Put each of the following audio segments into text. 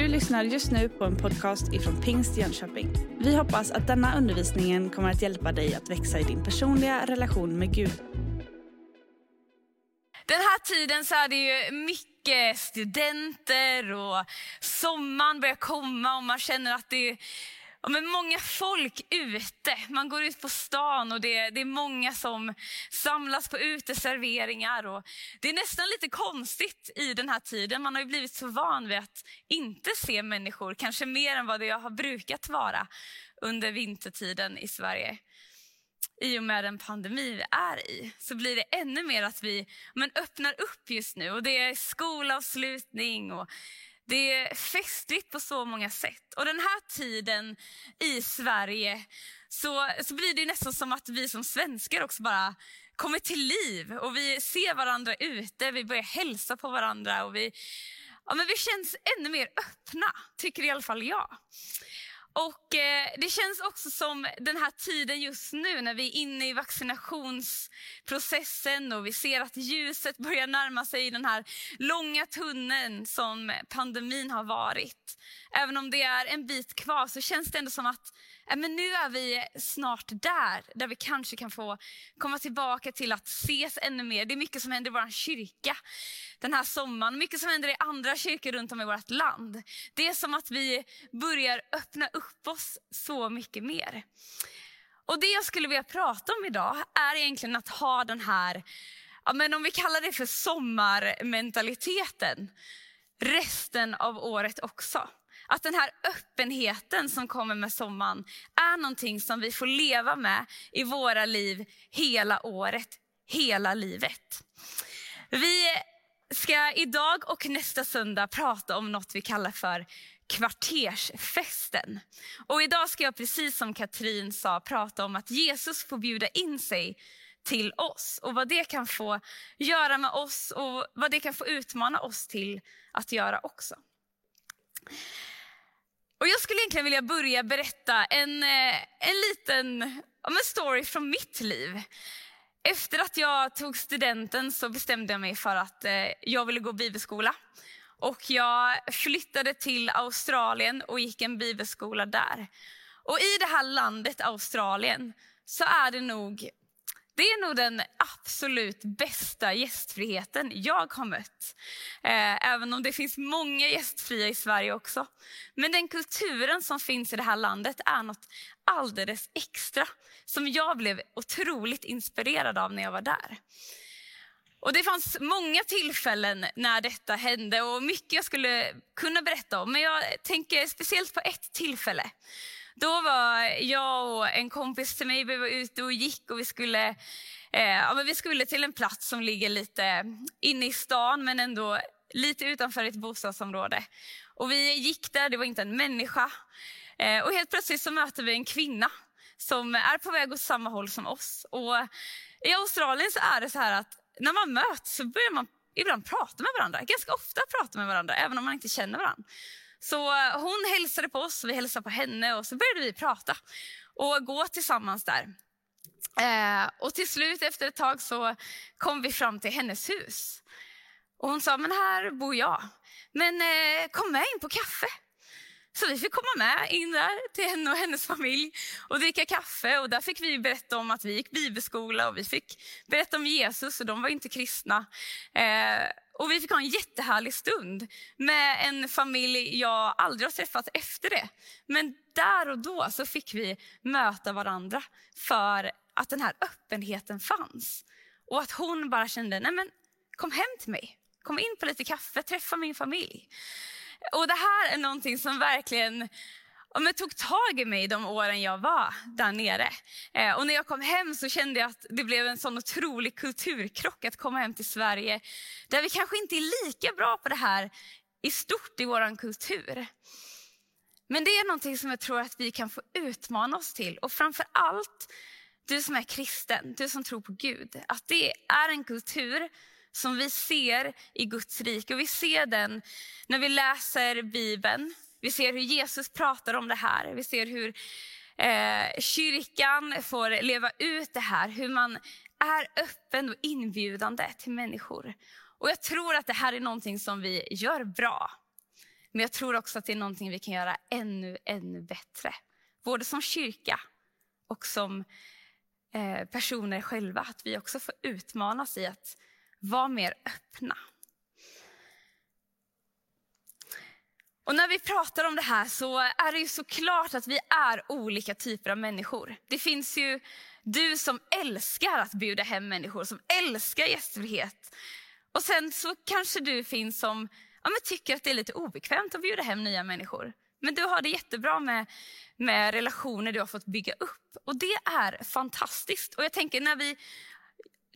Du lyssnar just nu på en podcast ifrån Pingst Jönköping. Vi hoppas att denna undervisning kommer att hjälpa dig att växa i din personliga relation med Gud. Den här tiden så är det ju mycket studenter och sommaren börjar komma och man känner att det är ja, men många folk ute. Man går ut på stan och det, det är många som samlas på uteserveringar. Och det är nästan lite konstigt i den här tiden. Man har ju blivit så van vid att inte se människor, kanske mer än vad det har brukat vara under vintertiden i Sverige i och med den pandemi vi är i, så blir det ännu mer att vi men, öppnar upp just nu. Och Det är skolavslutning och det är festligt på så många sätt. Och den här tiden i Sverige så, så blir det nästan som att vi som svenskar också bara kommer till liv. Och vi ser varandra ute, vi börjar hälsa på varandra och vi, ja, men vi känns ännu mer öppna, tycker i alla fall jag. Och eh, Det känns också som den här tiden just nu när vi är inne i vaccinationsprocessen och vi ser att ljuset börjar närma sig i den här långa tunneln som pandemin har varit. Även om det är en bit kvar så känns det ändå som att Äh, men nu är vi snart där, där vi kanske kan få komma tillbaka till att ses ännu mer. Det är mycket som händer i vår kyrka den här sommaren, mycket som händer i andra kyrkor runt om i vårt land. Det är som att vi börjar öppna upp oss så mycket mer. Och Det jag skulle vilja prata om idag är egentligen att ha den här, ja, men om vi kallar det för sommarmentaliteten, resten av året också. Att den här öppenheten som kommer med sommaren är någonting som vi får leva med i våra liv hela året, hela livet. Vi ska idag och nästa söndag prata om något vi kallar för kvartersfesten. Och idag ska jag precis som Katrin sa prata om att Jesus får bjuda in sig till oss och vad det kan få göra med oss och vad det kan få utmana oss till att göra också. Och Jag skulle egentligen vilja börja berätta en, eh, en liten en story från mitt liv. Efter att jag tog studenten så bestämde jag mig för att eh, jag ville gå bibelskola. Och jag flyttade till Australien och gick en bibelskola där. Och i det här landet Australien så är det nog det är nog den absolut bästa gästfriheten jag har mött. Eh, även om det finns många gästfria i Sverige också. Men den kulturen som finns i det här landet är något alldeles extra. Som jag blev otroligt inspirerad av när jag var där. Och Det fanns många tillfällen när detta hände och mycket jag skulle kunna berätta om. Men jag tänker speciellt på ett tillfälle. Då var jag och en kompis till mig, vi var ute och gick och vi skulle, eh, ja, men vi skulle till en plats som ligger lite inne i stan men ändå lite utanför ett bostadsområde. Och vi gick där, det var inte en människa. Eh, och helt plötsligt så möter vi en kvinna som är på väg åt samma håll som oss. Och I Australien så är det så här att när man möts så börjar man ibland prata med varandra. Ganska ofta prata med varandra, även om man inte känner varandra. Så eh, hon hälsade på oss, vi hälsade på henne och så började vi prata och gå tillsammans där. Eh, och till slut efter ett tag så kom vi fram till hennes hus. Och hon sa, men här bor jag. Men eh, kom med in på kaffe. Så vi fick komma med in där till henne och hennes familj och dricka kaffe. Och där fick vi berätta om att vi gick bibelskola och vi fick berätta om Jesus och de var inte kristna. Eh, och vi fick ha en jättehärlig stund med en familj jag aldrig har träffat efter det. Men där och då så fick vi möta varandra för att den här öppenheten fanns. Och att hon bara kände, nej men kom hem till mig. Kom in på lite kaffe, träffa min familj. Och det här är någonting som verkligen och men tog tag i mig de åren jag var där nere. Eh, och när jag kom hem så kände jag att det blev en sån otrolig kulturkrock att komma hem till Sverige. Där vi kanske inte är lika bra på det här i stort i vår kultur. Men det är någonting som jag tror att vi kan få utmana oss till. Och framför allt du som är kristen, du som tror på Gud. Att det är en kultur som vi ser i Guds rike. Och vi ser den när vi läser Bibeln. Vi ser hur Jesus pratar om det här. Vi ser hur eh, kyrkan får leva ut det här. Hur man är öppen och inbjudande till människor. Och Jag tror att det här är någonting som vi gör bra. Men jag tror också att det är någonting vi kan göra ännu, ännu bättre. Både som kyrka och som eh, personer själva. Att vi också får utmanas i att var mer öppna. Och när vi pratar om det här så är det ju såklart att vi är olika typer av människor. Det finns ju du som älskar att bjuda hem människor, som älskar gästfrihet. Och sen så kanske du finns som ja, men tycker att det är lite obekvämt att bjuda hem nya människor. Men du har det jättebra med, med relationer du har fått bygga upp. Och det är fantastiskt. Och jag tänker när vi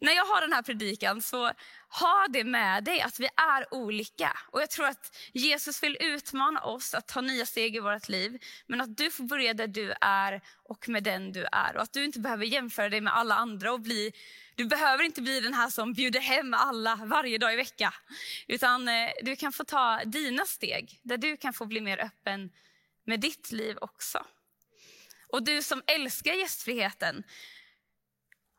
när jag har den här predikan så ha det med dig att vi är olika. Och jag tror att Jesus vill utmana oss att ta nya steg i vårt liv. Men att du får börja där du är och med den du är. Och att du inte behöver jämföra dig med alla andra och bli du behöver inte bli den här som bjuder hem alla varje dag i veckan. Utan eh, du kan få ta dina steg där du kan få bli mer öppen med ditt liv också. Och du som älskar gästfriheten,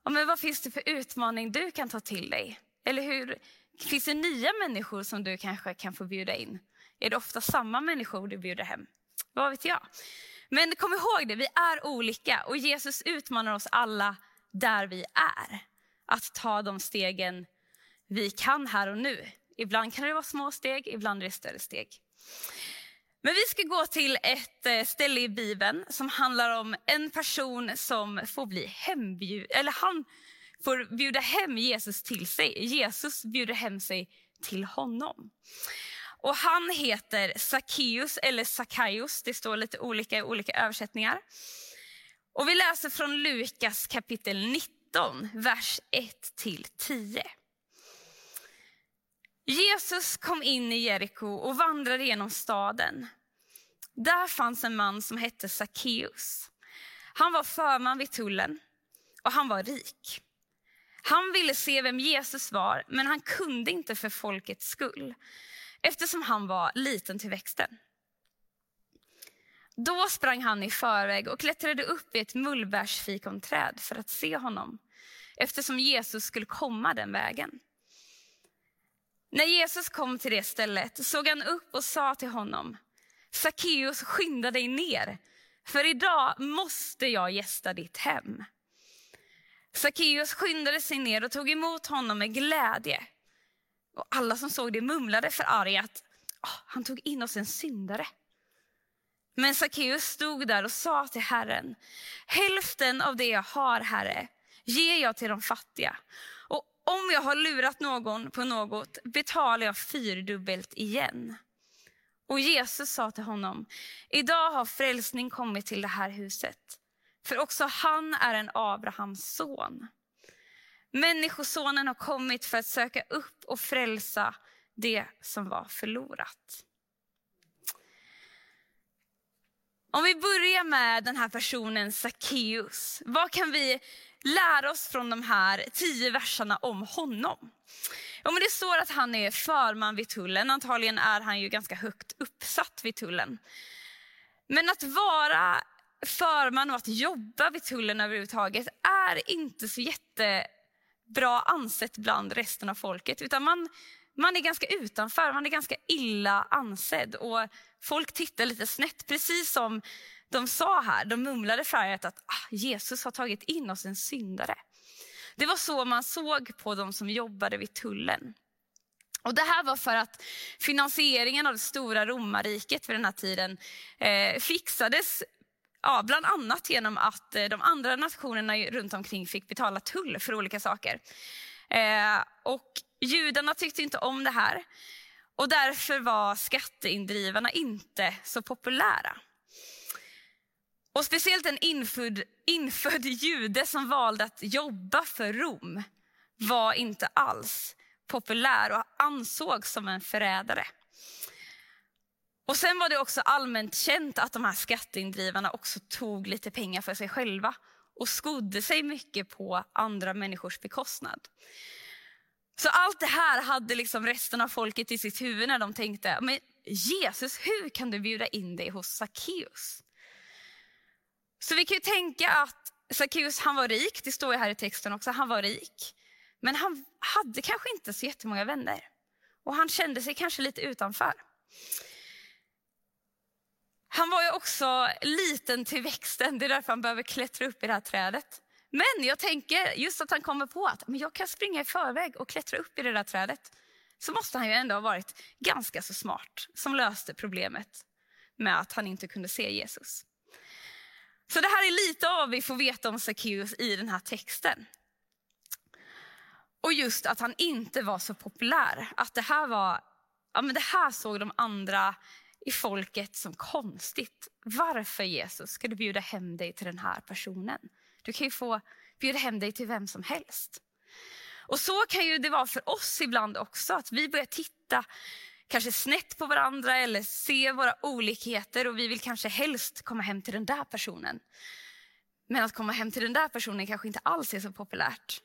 ja, men vad finns det för utmaning du kan ta till dig? Eller hur, finns det nya människor som du kanske kan få bjuda in? Är det ofta samma människor du bjuder hem? Vad vet jag? Men kom ihåg det, vi är olika och Jesus utmanar oss alla där vi är att ta de stegen vi kan här och nu. Ibland kan det vara små steg, ibland är det större steg. Men vi ska gå till ett eh, ställe i Bibeln som handlar om en person som får bli hembjud, eller han får bjuda hem Jesus till sig. Jesus bjuder hem sig till honom. Och han heter Sackeus eller Sackaios, det står lite olika i olika översättningar. Och vi läser från Lukas kapitel 19 19, vers 1-10. Jesus kom in i Jeriko och vandrade genom staden. Där fanns en man som hette Sackeus. Han var förman vid tullen och han var rik. Han ville se vem Jesus var, men han kunde inte för folkets skull eftersom han var liten till växten. Då sprang han i förväg och klättrade upp i ett mullbärsfikonträd för att se honom eftersom Jesus skulle komma den vägen. När Jesus kom till det stället såg han upp och sa till honom, Sackeus skynda dig ner, för idag måste jag gästa ditt hem. Sackeus skyndade sig ner och tog emot honom med glädje. Och alla som såg det mumlade för arg att oh, han tog in oss en syndare. Men Sackeus stod där och sa till Herren, hälften av det jag har, Herre, ger jag till de fattiga. Om jag har lurat någon på något betalar jag fyrdubbelt igen. Och Jesus sa till honom, idag har frälsning kommit till det här huset. För också han är en Abrahams son. Människosonen har kommit för att söka upp och frälsa det som var förlorat. Om vi börjar med den här personen Sackeus, vad kan vi lära oss från de här tio verserna om honom? Ja, men det står att han är förman vid tullen. Antagligen är han ju ganska högt uppsatt vid tullen. Men att vara förman och att jobba vid tullen överhuvudtaget är inte så jättebra ansett bland resten av folket. Utan man, man är ganska utanför, man är ganska illa ansedd. Och folk tittar lite snett, precis som de sa här, de mumlade färgat att ah, Jesus har tagit in oss en syndare. Det var så man såg på de som jobbade vid tullen. Och Det här var för att finansieringen av det stora romarriket vid den här tiden eh, fixades ja, bland annat genom att eh, de andra nationerna runt omkring fick betala tull för olika saker. Eh, och Judarna tyckte inte om det här och därför var skatteindrivarna inte så populära. Och speciellt en infödd, infödd jude som valde att jobba för Rom var inte alls populär och ansågs som en förrädare. Och sen var det också allmänt känt att de här skatteindrivarna också tog lite pengar för sig själva och skodde sig mycket på andra människors bekostnad. Så allt det här hade liksom resten av folket i sitt huvud när de tänkte, men Jesus, hur kan du bjuda in dig hos Sackeus? Så vi kan ju tänka att Sackeus han var rik, det står ju här i texten också, han var rik. Men han hade kanske inte så jättemånga vänner. Och han kände sig kanske lite utanför. Han var ju också liten till växten, det är därför han behöver klättra upp i det här trädet. Men jag tänker just att han kommer på att men jag kan springa i förväg och klättra upp i det där trädet. Så måste han ju ändå ha varit ganska så smart som löste problemet med att han inte kunde se Jesus. Så det här är lite av vad vi får veta om Sackeus i den här texten. Och just att han inte var så populär. Att det här var, ja men det här såg de andra i folket som konstigt. Varför Jesus ska du bjuda hem dig till den här personen? Du kan ju få bjuda hem dig till vem som helst. Och så kan ju det vara för oss ibland också, att vi börjar titta kanske snett på varandra eller se våra olikheter och vi vill kanske helst komma hem till den där personen. Men att komma hem till den där personen kanske inte alls är så populärt.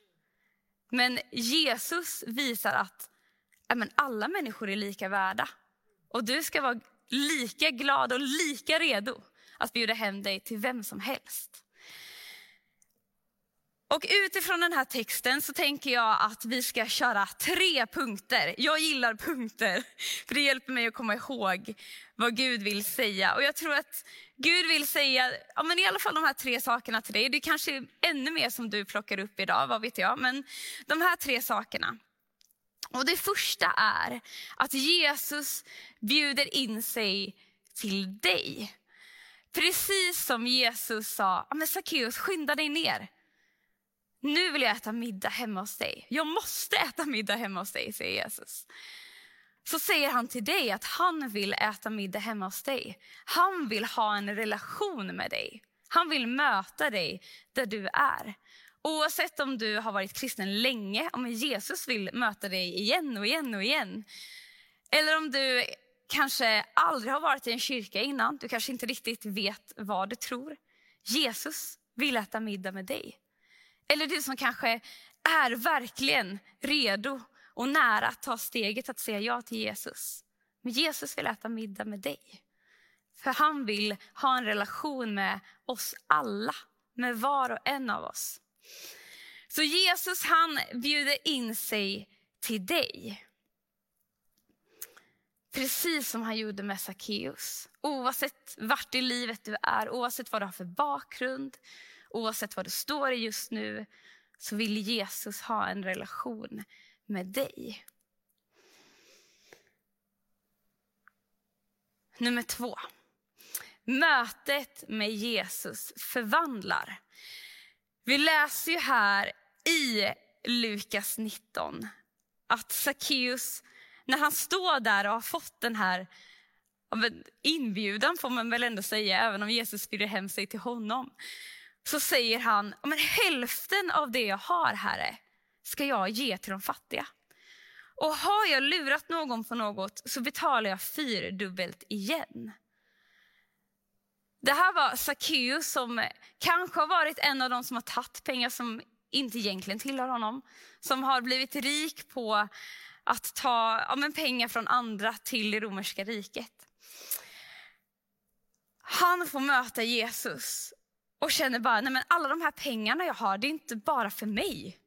Men Jesus visar att ja, men alla människor är lika värda. Och du ska vara lika glad och lika redo att bjuda hem dig till vem som helst. Och utifrån den här texten så tänker jag att vi ska köra tre punkter. Jag gillar punkter, för det hjälper mig att komma ihåg vad Gud vill säga. Och jag tror att Gud vill säga ja, men i alla fall de här tre sakerna till dig. Det är kanske ännu mer som du plockar upp idag, vad vet jag. Men de här tre sakerna. Och Det första är att Jesus bjuder in sig till dig. Precis som Jesus sa, ja, men Sackeus skynda dig ner. Nu vill jag äta middag hemma hos dig. Jag måste äta middag hemma hos dig, säger Jesus. Så säger han till dig att han vill äta middag hemma hos dig. Han vill ha en relation med dig. Han vill möta dig där du är. Oavsett om du har varit kristen länge, om Jesus vill möta dig igen och igen och igen. Eller om du kanske aldrig har varit i en kyrka innan, du kanske inte riktigt vet vad du tror. Jesus vill äta middag med dig. Eller du som kanske är verkligen redo och nära att ta steget att säga ja till Jesus. Men Jesus vill äta middag med dig. För han vill ha en relation med oss alla, med var och en av oss. Så Jesus han bjuder in sig till dig. Precis som han gjorde med Sackeus. Oavsett vart i livet du är, oavsett vad du har för bakgrund, oavsett vad du står i just nu, så vill Jesus ha en relation med dig. Nummer två. Mötet med Jesus förvandlar. Vi läser ju här i Lukas 19 att Sackeus, när han står där och har fått den här inbjudan, får man väl ändå säga, även om Jesus bjuder hem sig till honom, så säger han, men hälften av det jag har, Herre, ska jag ge till de fattiga. Och har jag lurat någon på något så betalar jag fyrdubbelt igen. Det här var Sackeus som kanske har varit en av de som har tagit pengar som inte egentligen tillhör honom. Som har blivit rik på att ta ja, men pengar från andra till det romerska riket. Han får möta Jesus och känner bara, nej men alla de här pengarna jag har, det är inte bara för mig.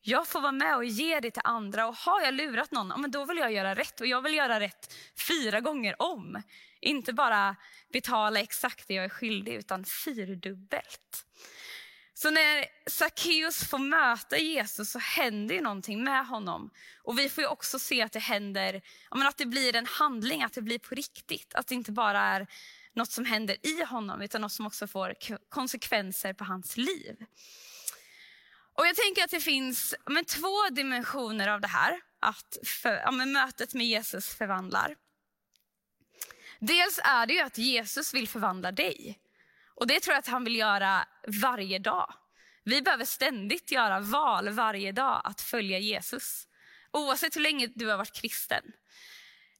Jag får vara med och ge det till andra och har jag lurat någon, men då vill jag göra rätt och jag vill göra rätt fyra gånger om. Inte bara betala exakt det jag är skyldig utan fyrdubbelt. Så när Sackeus får möta Jesus så händer ju någonting med honom. Och vi får också se att det händer, att det blir en handling, att det blir på riktigt. Att det inte bara är något som händer i honom utan något som också får konsekvenser på hans liv. Och Jag tänker att det finns men, två dimensioner av det här, att för, ja, men, mötet med Jesus förvandlar. Dels är det ju att Jesus vill förvandla dig. Och Det tror jag att han vill göra varje dag. Vi behöver ständigt göra val varje dag att följa Jesus. Oavsett hur länge du har varit kristen.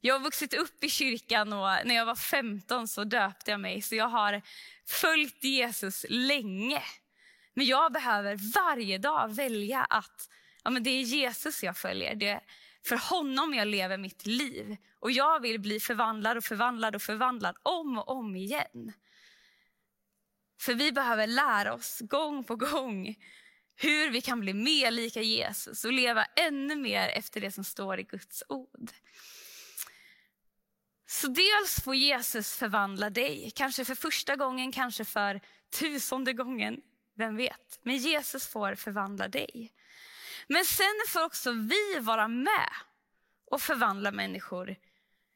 Jag har vuxit upp i kyrkan och när jag var 15 så döpte jag mig. Så jag har följt Jesus länge. Men jag behöver varje dag välja att ja, men det är Jesus jag följer. Det är för honom jag lever mitt liv. Och jag vill bli förvandlad och förvandlad och förvandlad om och om igen. För vi behöver lära oss gång på gång hur vi kan bli mer lika Jesus och leva ännu mer efter det som står i Guds ord. Så dels får Jesus förvandla dig, kanske för första gången, kanske för tusende gången, vem vet. Men Jesus får förvandla dig. Men sen får också vi vara med och förvandla människor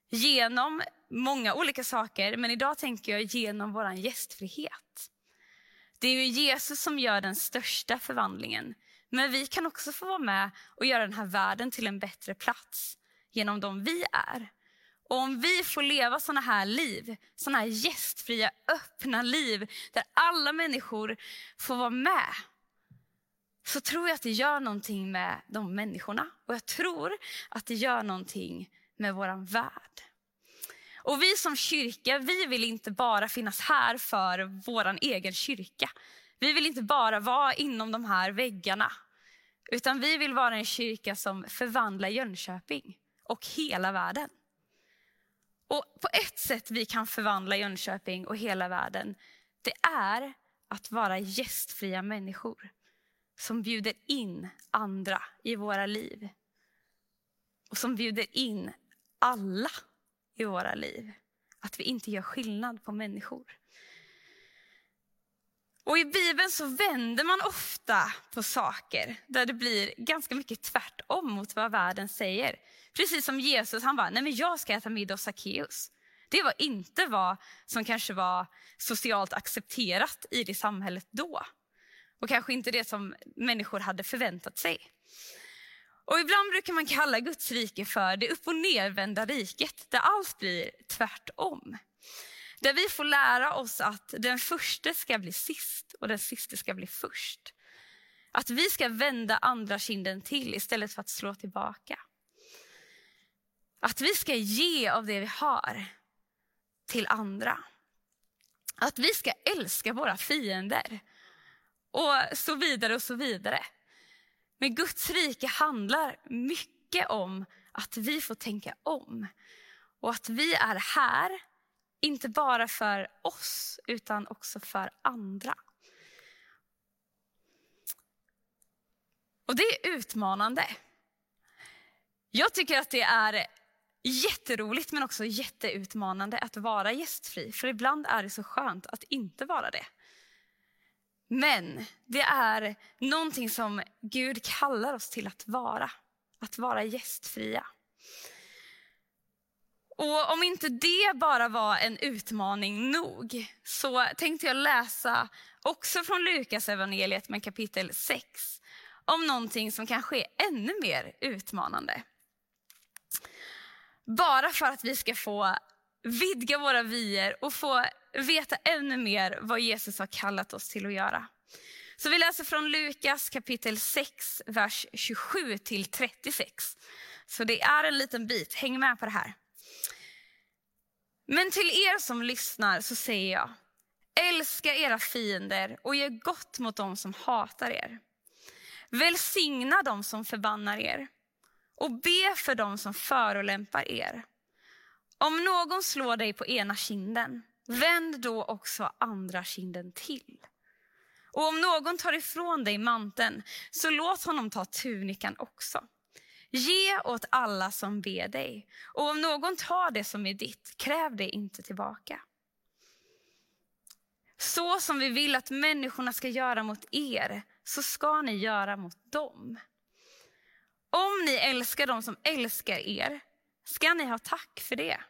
genom många olika saker, men idag tänker jag genom vår gästfrihet. Det är ju Jesus som gör den största förvandlingen, men vi kan också få vara med och göra den här världen till en bättre plats genom de vi är. Och om vi får leva såna här liv, såna här gästfria, öppna liv där alla människor får vara med, så tror jag att det gör någonting med de människorna. Och jag tror att det gör någonting med vår värld. Och vi som kyrka, vi vill inte bara finnas här för vår egen kyrka. Vi vill inte bara vara inom de här väggarna. Utan vi vill vara en kyrka som förvandlar Jönköping och hela världen. Och på ett sätt vi kan förvandla Jönköping och hela världen, det är att vara gästfria människor som bjuder in andra i våra liv. Och som bjuder in alla i våra liv. Att vi inte gör skillnad på människor. Och I Bibeln så vänder man ofta på saker där det blir ganska mycket tvärtom mot vad världen säger. Precis som Jesus, han bara, nej men jag ska äta middag hos Sackeus. Det var inte vad som kanske var socialt accepterat i det samhället då. Och kanske inte det som människor hade förväntat sig. Och ibland brukar man kalla Guds rike för det upp och nervända riket, där allt blir tvärtom. Där vi får lära oss att den första ska bli sist och den sista ska bli först. Att vi ska vända andra kinden till istället för att slå tillbaka. Att vi ska ge av det vi har till andra. Att vi ska älska våra fiender och så vidare och så vidare. Men Guds rike handlar mycket om att vi får tänka om. Och att vi är här, inte bara för oss, utan också för andra. Och det är utmanande. Jag tycker att det är jätteroligt men också jätteutmanande att vara gästfri. För ibland är det så skönt att inte vara det. Men det är någonting som Gud kallar oss till att vara. Att vara gästfria. Och om inte det bara var en utmaning nog så tänkte jag läsa också från Lukas evangeliet med kapitel 6 om någonting som kanske är ännu mer utmanande. Bara för att vi ska få vidga våra vyer och få veta ännu mer vad Jesus har kallat oss till att göra. Så vi läser från Lukas kapitel 6, vers 27 till 36. Så det är en liten bit, häng med på det här. Men till er som lyssnar så säger jag, älska era fiender och ge gott mot dem som hatar er. Välsigna dem som förbannar er och be för dem som förolämpar er. Om någon slår dig på ena kinden, vänd då också andra kinden till. Och om någon tar ifrån dig manteln, så låt honom ta tunikan också. Ge åt alla som ber dig, och om någon tar det som är ditt, kräv det inte tillbaka. Så som vi vill att människorna ska göra mot er, så ska ni göra mot dem. Om ni älskar dem som älskar er, ska ni ha tack för det.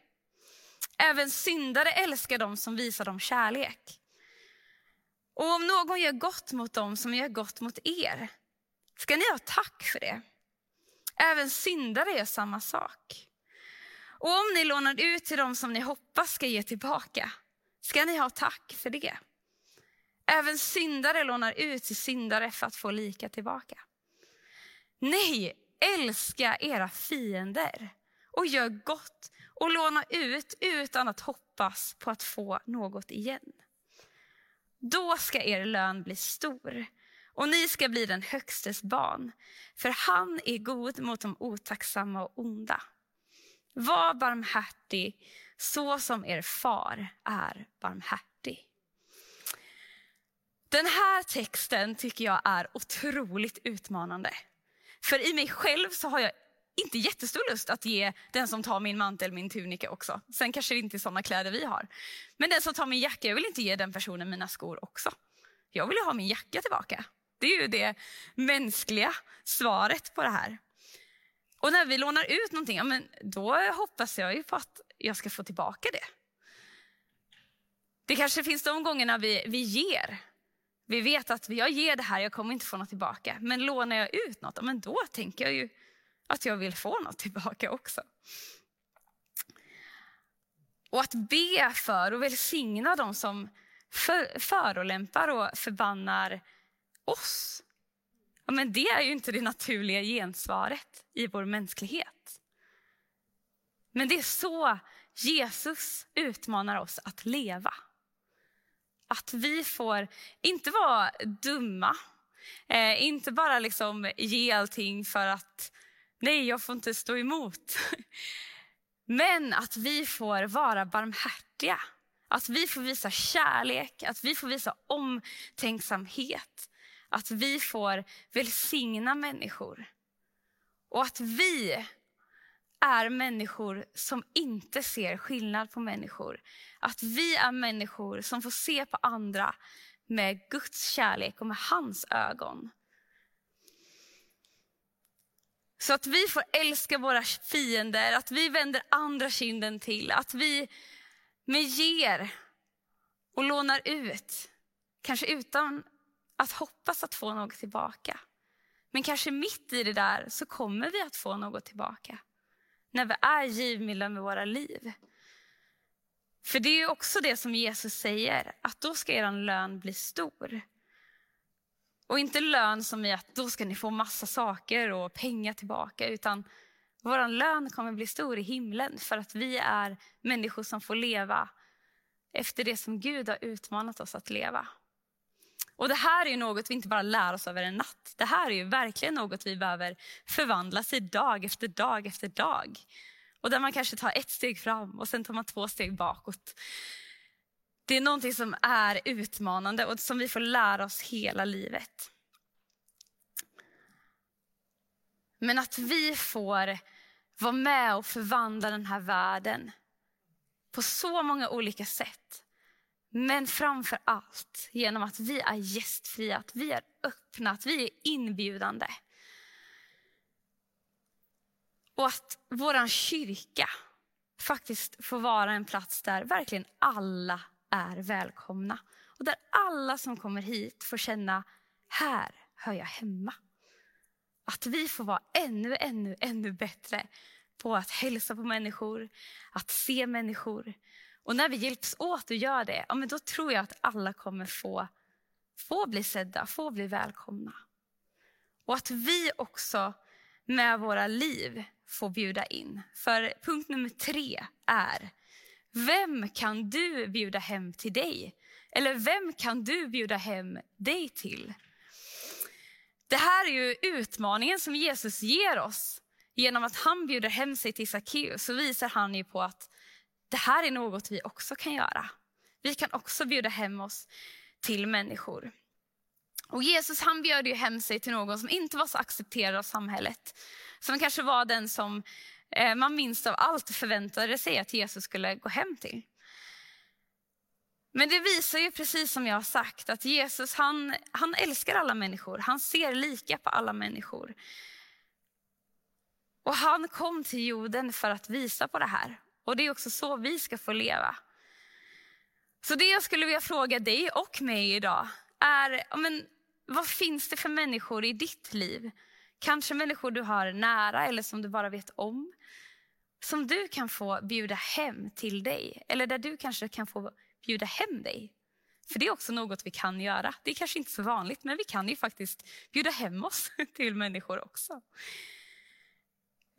Även syndare älskar dem som visar dem kärlek. Och om någon gör gott mot dem som gör gott mot er, ska ni ha tack för det. Även syndare gör samma sak. Och om ni lånar ut till dem som ni hoppas ska ge tillbaka, ska ni ha tack för det. Även syndare lånar ut till syndare för att få lika tillbaka. Nej, älska era fiender och gör gott och låna ut utan att hoppas på att få något igen. Då ska er lön bli stor och ni ska bli den högstes barn, för han är god mot de otacksamma och onda. Var barmhärtig så som er far är barmhärtig. Den här texten tycker jag är otroligt utmanande. För i mig själv så har jag inte jättestor lust att ge den som tar min mantel min tunika också. Sen kanske det inte är sådana kläder vi har. Men den som tar min jacka, jag vill inte ge den personen mina skor också. Jag vill ha min jacka tillbaka. Det är ju det mänskliga svaret på det här. Och när vi lånar ut någonting, ja, men då hoppas jag ju på att jag ska få tillbaka det. Det kanske finns de gångerna vi, vi ger. Vi vet att jag ger det här, jag kommer inte få något tillbaka. Men lånar jag ut något, men då tänker jag ju att jag vill få något tillbaka också. Och att be för och välsigna de som för, förolämpar och förbannar oss. Ja, men det är ju inte det naturliga gensvaret i vår mänsklighet. Men det är så Jesus utmanar oss att leva. Att vi får inte vara dumma, eh, inte bara liksom ge allting för att nej, jag får inte stå emot. Men att vi får vara barmhärtiga. Att vi får visa kärlek, att vi får visa omtänksamhet. Att vi får välsigna människor. Och att vi är människor som inte ser skillnad på människor. Att vi är människor som får se på andra med Guds kärlek och med hans ögon. Så att vi får älska våra fiender, att vi vänder andra kinden till, att vi med ger och lånar ut. Kanske utan att hoppas att få något tillbaka. Men kanske mitt i det där så kommer vi att få något tillbaka. När vi är givmilda med våra liv. För det är också det som Jesus säger, att då ska er lön bli stor. Och inte lön som i att då ska ni få massa saker och pengar tillbaka, utan vår lön kommer bli stor i himlen för att vi är människor som får leva efter det som Gud har utmanat oss att leva. Och Det här är något vi inte bara lär oss över en natt. Det här är ju verkligen något vi behöver förvandlas i dag efter dag efter dag. Och där man kanske tar ett steg fram och sen tar man två steg bakåt. Det är någonting som är utmanande och som vi får lära oss hela livet. Men att vi får vara med och förvandla den här världen på så många olika sätt. Men framför allt genom att vi är gästfria, att vi är öppna, att vi är inbjudande. Och att vår kyrka faktiskt får vara en plats där verkligen alla är välkomna. Och där alla som kommer hit får känna, här hör jag hemma. Att vi får vara ännu, ännu, ännu bättre på att hälsa på människor, att se människor. Och när vi hjälps åt och gör det, ja, men då tror jag att alla kommer få, få bli sedda, få bli välkomna. Och att vi också med våra liv får bjuda in. För punkt nummer tre är, vem kan du bjuda hem till dig? Eller vem kan du bjuda hem dig till? Det här är ju utmaningen som Jesus ger oss. Genom att han bjuder hem sig till Sackeus så visar han ju på att det här är något vi också kan göra. Vi kan också bjuda hem oss till människor. Och Jesus han bjöd ju hem sig till någon som inte var så accepterad av samhället. Som kanske var den som eh, man minst av allt förväntade sig att Jesus skulle gå hem till. Men det visar ju precis som jag har sagt att Jesus han, han älskar alla människor. Han ser lika på alla människor. Och han kom till jorden för att visa på det här. Och det är också så vi ska få leva. Så det jag skulle vilja fråga dig och mig idag är, men, vad finns det för människor i ditt liv? Kanske människor du har nära eller som du bara vet om. Som du kan få bjuda hem till dig. Eller där du kanske kan få bjuda hem dig. För det är också något vi kan göra. Det är kanske inte så vanligt, men vi kan ju faktiskt bjuda hem oss till människor också.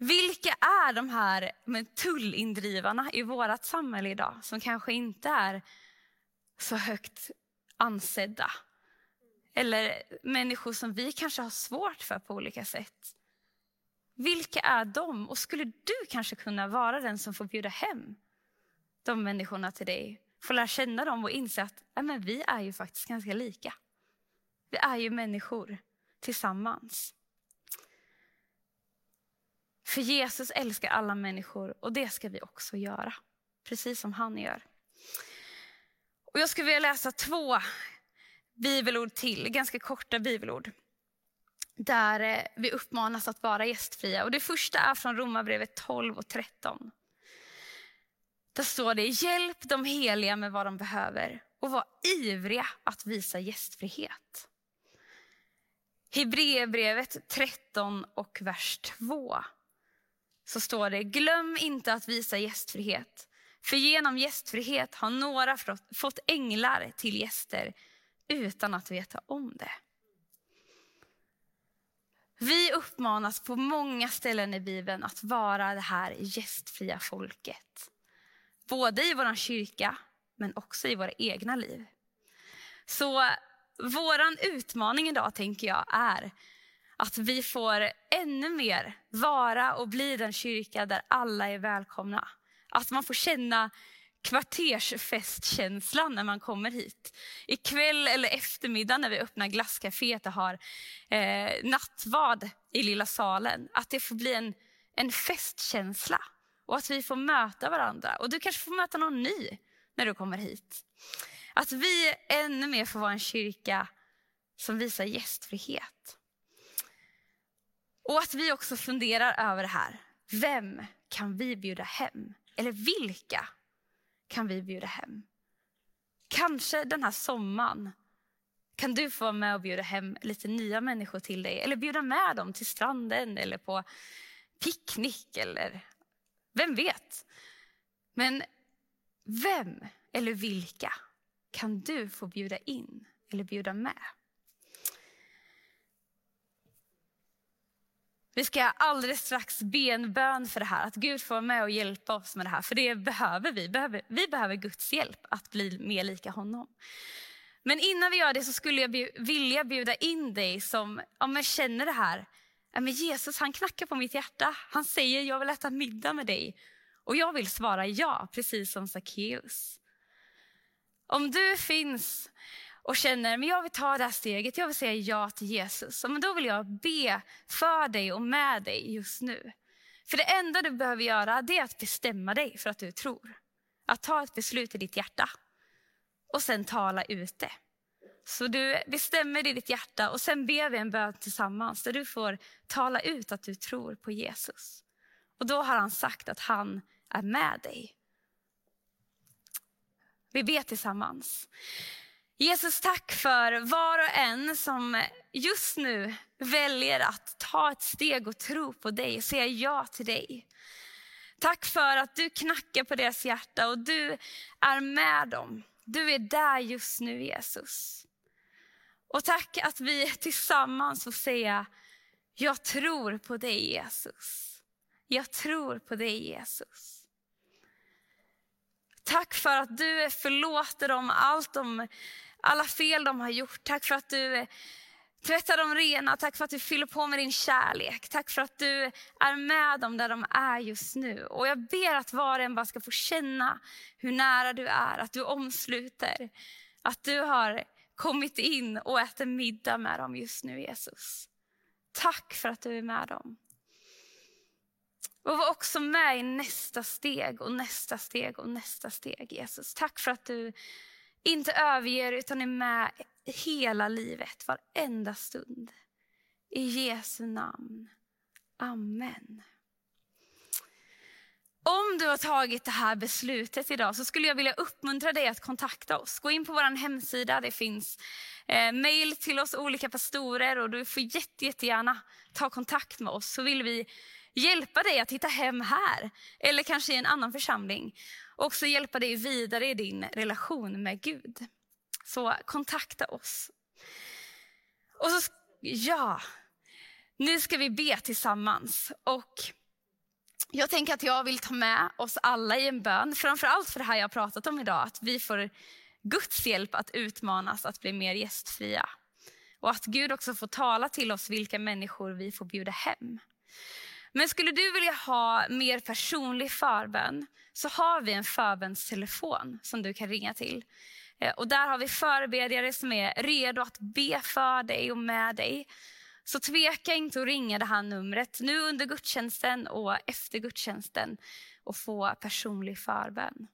Vilka är de här tullindrivarna i vårt samhälle idag som kanske inte är så högt ansedda? Eller människor som vi kanske har svårt för på olika sätt. Vilka är de? Och skulle du kanske kunna vara den som får bjuda hem de människorna till dig? Få lära känna dem och inse att ja, men vi är ju faktiskt ganska lika. Vi är ju människor tillsammans. För Jesus älskar alla människor och det ska vi också göra. Precis som han gör. Och jag skulle vilja läsa två bibelord till, ganska korta bibelord. Där eh, vi uppmanas att vara gästfria. Och det första är från Romarbrevet 12 och 13. Där står det, hjälp de heliga med vad de behöver och var ivriga att visa gästfrihet. Hebreerbrevet 13 och vers 2 så står det, glöm inte att visa gästfrihet. För genom gästfrihet har några fått änglar till gäster utan att veta om det. Vi uppmanas på många ställen i Bibeln att vara det här gästfria folket. Både i vår kyrka, men också i våra egna liv. Så vår utmaning idag, tänker jag, är att vi får ännu mer vara och bli den kyrka där alla är välkomna. Att man får känna kvartersfestkänslan när man kommer hit. Ikväll eller eftermiddag när vi öppnar glasscaféet och har eh, nattvard i lilla salen. Att det får bli en, en festkänsla och att vi får möta varandra. Och du kanske får möta någon ny när du kommer hit. Att vi ännu mer får vara en kyrka som visar gästfrihet. Och att vi också funderar över det här. Vem kan vi bjuda hem? Eller vilka kan vi bjuda hem? Kanske den här sommaren kan du få vara med och bjuda hem lite nya människor till dig. Eller bjuda med dem till stranden eller på picknick eller vem vet? Men vem eller vilka kan du få bjuda in eller bjuda med? Vi ska alldeles strax be en bön för det här, att Gud får vara med och hjälpa oss med det här. För det behöver vi. Vi behöver Guds hjälp att bli mer lika honom. Men innan vi gör det så skulle jag vilja bjuda in dig som ja, känner det här. Men Jesus han knackar på mitt hjärta. Han säger jag vill äta middag med dig. Och jag vill svara ja, precis som Sackeus. Om du finns och känner men jag vill ta det här steget, jag vill säga ja till Jesus. Men då vill jag be för dig och med dig just nu. För det enda du behöver göra det är att bestämma dig för att du tror. Att ta ett beslut i ditt hjärta och sen tala ut det. Så du bestämmer i ditt hjärta och sen ber vi en bön tillsammans där du får tala ut att du tror på Jesus. Och då har han sagt att han är med dig. Vi ber tillsammans. Jesus, tack för var och en som just nu väljer att ta ett steg och tro på dig och säga ja till dig. Tack för att du knackar på deras hjärta och du är med dem. Du är där just nu Jesus. Och tack att vi tillsammans får säga, jag tror på dig Jesus. Jag tror på dig Jesus. Tack för att du förlåter dem allt de, alla fel de har gjort. Tack för att du eh, tvättar dem rena. Tack för att du fyller på med din kärlek. Tack för att du är med dem där de är just nu. Och jag ber att var och en bara ska få känna hur nära du är, att du omsluter. Att du har kommit in och äter middag med dem just nu Jesus. Tack för att du är med dem. Och var också med i nästa steg och nästa steg och nästa steg Jesus. Tack för att du inte överger utan är med hela livet, varenda stund. I Jesu namn. Amen. Om du har tagit det här beslutet idag så skulle jag vilja uppmuntra dig att kontakta oss. Gå in på vår hemsida, det finns eh, mail till oss olika pastorer och du får jätte, jättegärna ta kontakt med oss så vill vi hjälpa dig att hitta hem här eller kanske i en annan församling. Och också hjälpa dig vidare i din relation med Gud. Så kontakta oss. Och så, ja, nu ska vi be tillsammans. Och jag tänker att jag vill ta med oss alla i en bön, framförallt för det här jag pratat om idag, att vi får Guds hjälp att utmanas att bli mer gästfria. Och att Gud också får tala till oss vilka människor vi får bjuda hem. Men skulle du vilja ha mer personlig förbön så har vi en förbönstelefon som du kan ringa till. Eh, och där har vi förebedjare som är redo att be för dig och med dig. Så tveka inte att ringa det här numret nu under gudstjänsten och efter gudstjänsten och få personlig förbön.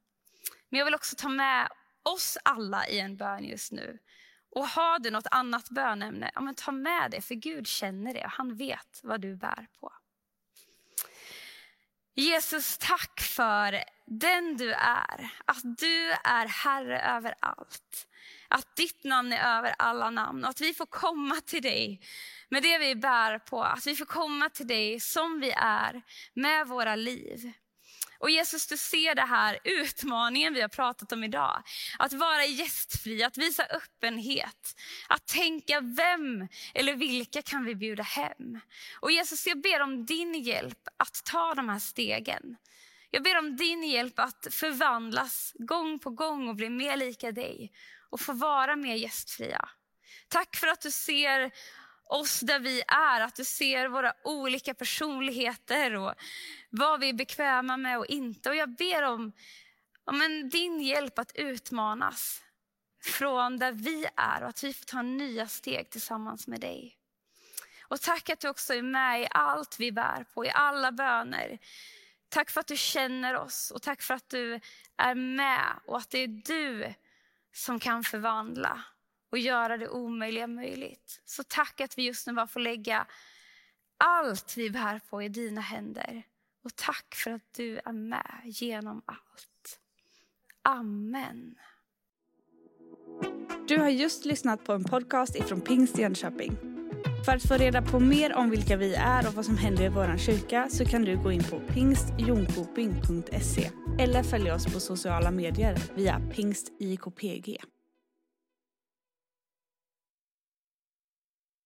Men jag vill också ta med oss alla i en bön just nu. Och har du något annat bönämne, ja, men ta med det för Gud känner det och han vet vad du bär på. Jesus, tack för den du är. Att du är Herre över allt. Att ditt namn är över alla namn och att vi får komma till dig med det vi bär på. Att vi får komma till dig som vi är med våra liv. Och Jesus, du ser det här utmaningen vi har pratat om idag. Att vara gästfri, att visa öppenhet. Att tänka vem eller vilka kan vi bjuda hem? Och Jesus, jag ber om din hjälp att ta de här stegen. Jag ber om din hjälp att förvandlas gång på gång och bli mer lika dig och få vara mer gästfria. Tack för att du ser oss där vi är, att du ser våra olika personligheter och vad vi är bekväma med och inte. Och jag ber om, om en, din hjälp att utmanas från där vi är och att vi får ta nya steg tillsammans med dig. Och tack att du också är med i allt vi bär på, i alla böner. Tack för att du känner oss och tack för att du är med och att det är du som kan förvandla och göra det omöjliga möjligt. Så tack att vi just nu bara får lägga allt vi bär på i dina händer. Och tack för att du är med genom allt. Amen. Du har just lyssnat på en podcast ifrån Pingst Jönköping. För att få reda på mer om vilka vi är och vad som händer i vår kyrka så kan du gå in på pingstjonkoping.se eller följa oss på sociala medier via pingstjkpg.